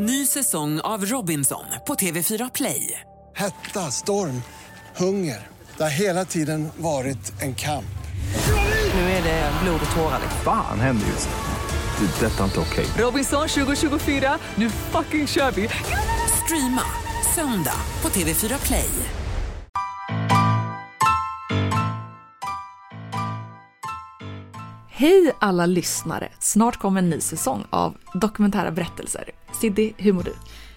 Ny säsong av Robinson på TV4 Play. Hetta, storm, hunger. Det har hela tiden varit en kamp. Nu är det blod och tårar. Fan händer just nu. Det. Detta är inte okej. Robinson 2024, nu fucking kör vi! Streama söndag på TV4 Play. Hej alla lyssnare! Snart kommer en ny säsong av dokumentära berättelser. Siddi, hur mår du?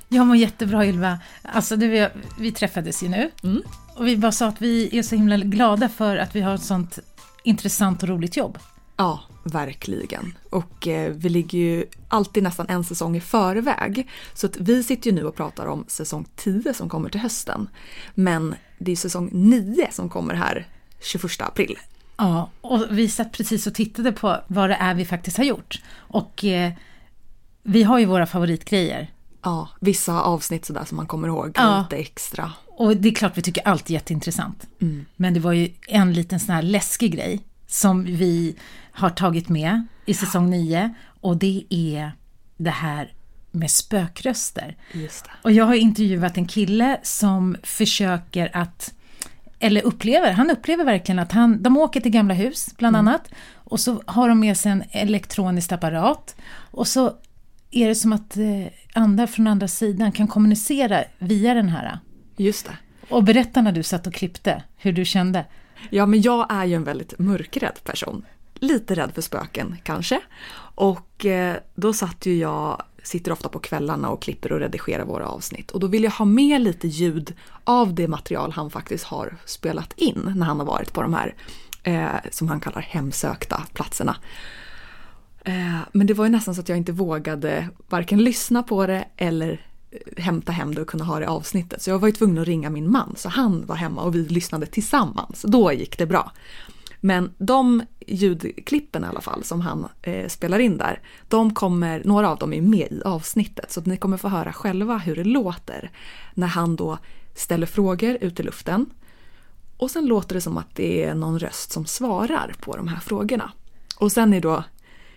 Jag mår jättebra Ylva. Alltså, du, vi, träffades ju nu Mm. och vi bara sa att vi är så himla glada för att vi har ett sånt intressant och roligt jobb. Ja, verkligen. Och eh, vi ligger ju alltid nästan en säsong i förväg. Så att vi sitter ju nu och pratar om säsong 10 som kommer till hösten. Men det är säsong 9 som kommer här 21 april. Ja, och vi satt precis och tittade på vad det är vi faktiskt har gjort. Och eh, vi har ju våra favoritgrejer. Ja, vissa avsnitt sådär som man kommer ihåg Ja. lite extra. Och det är klart vi tycker allt är jätteintressant. Mm. Men det var ju en liten sån här läskig grej som vi har tagit med i säsong 9. Och det är det här med spökröster. Och jag har intervjuat en kille som försöker att, eller upplever, han upplever verkligen att han, de åker till gamla hus bland annat. Och så har de med sig en elektronisk apparat. Och så är det som att eh, andra från andra sidan kan kommunicera via den här. Just det. Och berätta när du satt och klippte, hur du kände. Ja, men jag är ju en väldigt mörkrädd person. Lite rädd för spöken kanske. Och eh, då satt ju jag, sitter ofta på kvällarna och klipper och redigerar våra avsnitt. Och då vill jag ha med lite ljud av det material han faktiskt har spelat in när han har varit på de här, eh, som han kallar hemsökta platserna. Eh, men det var ju nästan så att jag inte vågade varken lyssna på det eller eh, hämta hem det och kunna ha det i avsnittet. Så jag var ju tvungen att ringa min man, så han var hemma och vi lyssnade tillsammans. Då gick det bra. Men de ljudklippen i alla fall som han eh, spelar in där, de kommer, några av dem är med i avsnittet. Så att ni kommer få höra själva hur det låter när han då ställer frågor ut i luften. Och sen låter det som att det är någon röst som svarar på de här frågorna. Och sen är då,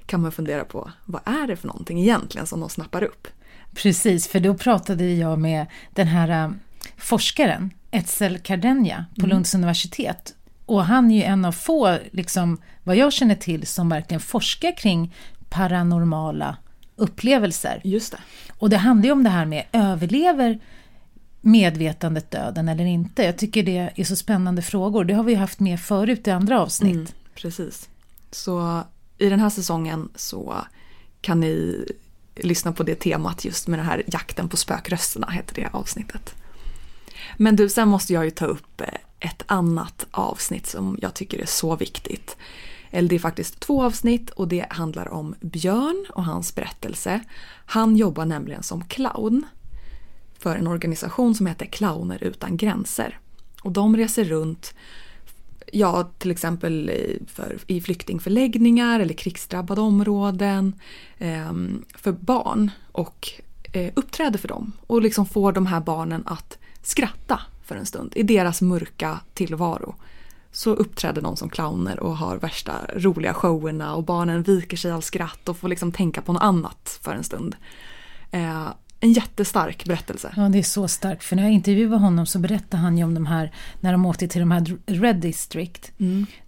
kan man fundera på, vad är det för någonting egentligen som de snappar upp? Precis, för då pratade jag med den här um, forskaren, Etzel Cardenja på Lunds universitet. Och han är ju en av få, liksom, vad jag känner till, som verkligen forskar kring paranormala upplevelser. Just det. Och det handlar ju om det här med, överlever medvetandet döden eller inte? Jag tycker det är så spännande frågor. Det har vi haft med förut i andra avsnitt. Mm, precis. Så i den här säsongen så kan ni lyssna på det temat just med den här jakten på spökrösterna, heter det avsnittet. Men du, sen måste jag ju ta upp eh, ett annat avsnitt som jag tycker är så viktigt. Eller det är faktiskt två avsnitt och det handlar om Björn och hans berättelse. Han jobbar nämligen som clown för en organisation som heter Clowner utan gränser. Och de reser runt Ja, till exempel i, för, i flyktingförläggningar eller krigsdrabbade områden eh, för barn och eh, uppträder för dem och liksom får de här barnen att skratta för en stund i deras mörka tillvaro. Så uppträder någon som clowner och har värsta roliga showerna och barnen viker sig av skratt och får liksom tänka på något annat för en stund. Eh, en jättestark berättelse. Ja, det är så starkt. För när jag intervjuade honom så berättade han ju om de här, när de åkte till de här Red District,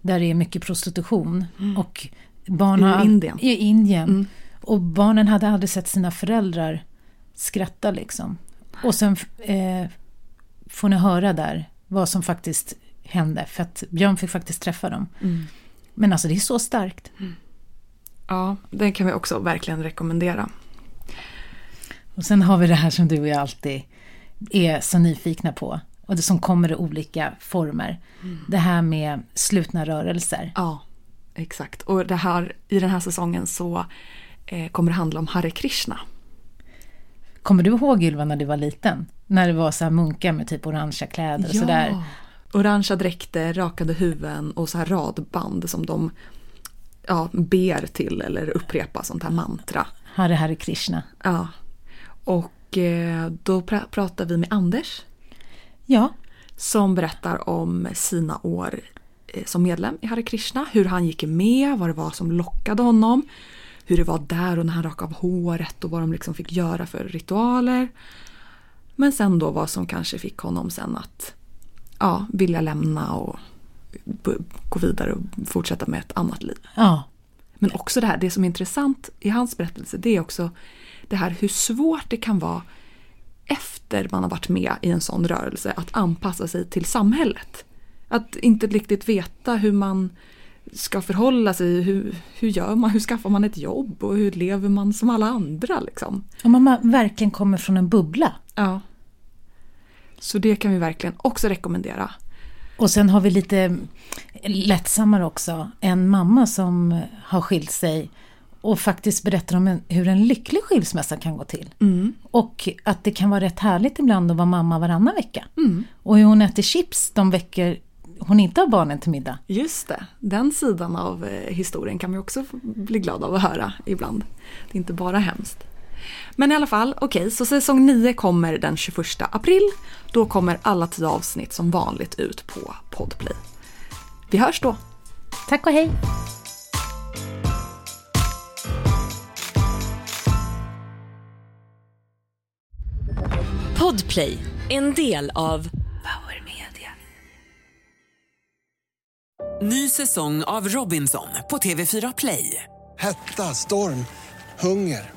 där det är mycket prostitution. Och barn I har, Indien. I Indien. Och barnen hade aldrig sett sina föräldrar skratta liksom. Och sen eh, får ni höra där vad som faktiskt hände. För att Björn fick faktiskt träffa dem. Men alltså det är så starkt. Ja, den kan vi också verkligen rekommendera. Och sen har vi det här som du och jag alltid är så nyfikna på. Och det som kommer i olika former. Det här med slutna rörelser. Ja, exakt. Och det här, i den här säsongen så eh, kommer det handla om Hare Krishna. Kommer du ihåg Ylva när du var liten? När det var så här munkar med typ orangea kläder och sådär. Orangea dräkter, rakade huvuden och så här radband som de ja, ber till eller upprepar sånt här mantra. Hare Hare Krishna. Ja. Och eh, då pra- pratar vi med Anders. Ja, som berättar om sina år eh, som medlem i Hare Krishna, hur han gick med, vad det var som lockade honom, hur det var där och när han rakade av håret och vad de liksom fick göra för ritualer. Men sen då vad som kanske fick honom sen att ja, vilja lämna och gå vidare och fortsätta med ett annat liv. Ja, Men också det här, det som är intressant i hans berättelse det är också det här hur svårt det kan vara efter man har varit med i en sån rörelse att anpassa sig till samhället. Att inte riktigt veta hur man ska förhålla sig, hur, hur gör man, hur skaffar man ett jobb och hur lever man som alla andra liksom. om man verkligen kommer från en bubbla. Ja. Så det kan vi verkligen också rekommendera. Och sen har vi lite lättsammare också. En mamma som har skilt sig och faktiskt berättar om en, hur en lycklig skilsmässa kan gå till. Och att det kan vara rätt härligt ibland att vara mamma varannan vecka. Och hur hon äter chips de veckor hon inte har barnen till middag. Just det, den sidan av eh, historien kan vi också bli glada av att höra ibland. Det är inte bara hemskt. Men i alla fall, okej, så säsong 9 kommer den 21 april. Då kommer alla tio avsnitt som vanligt ut på Podplay. Vi hörs då! Tack och hej! Podplay, en del av Power Media. Ny säsong av Robinson på TV4 Play. Hetta, storm, hunger.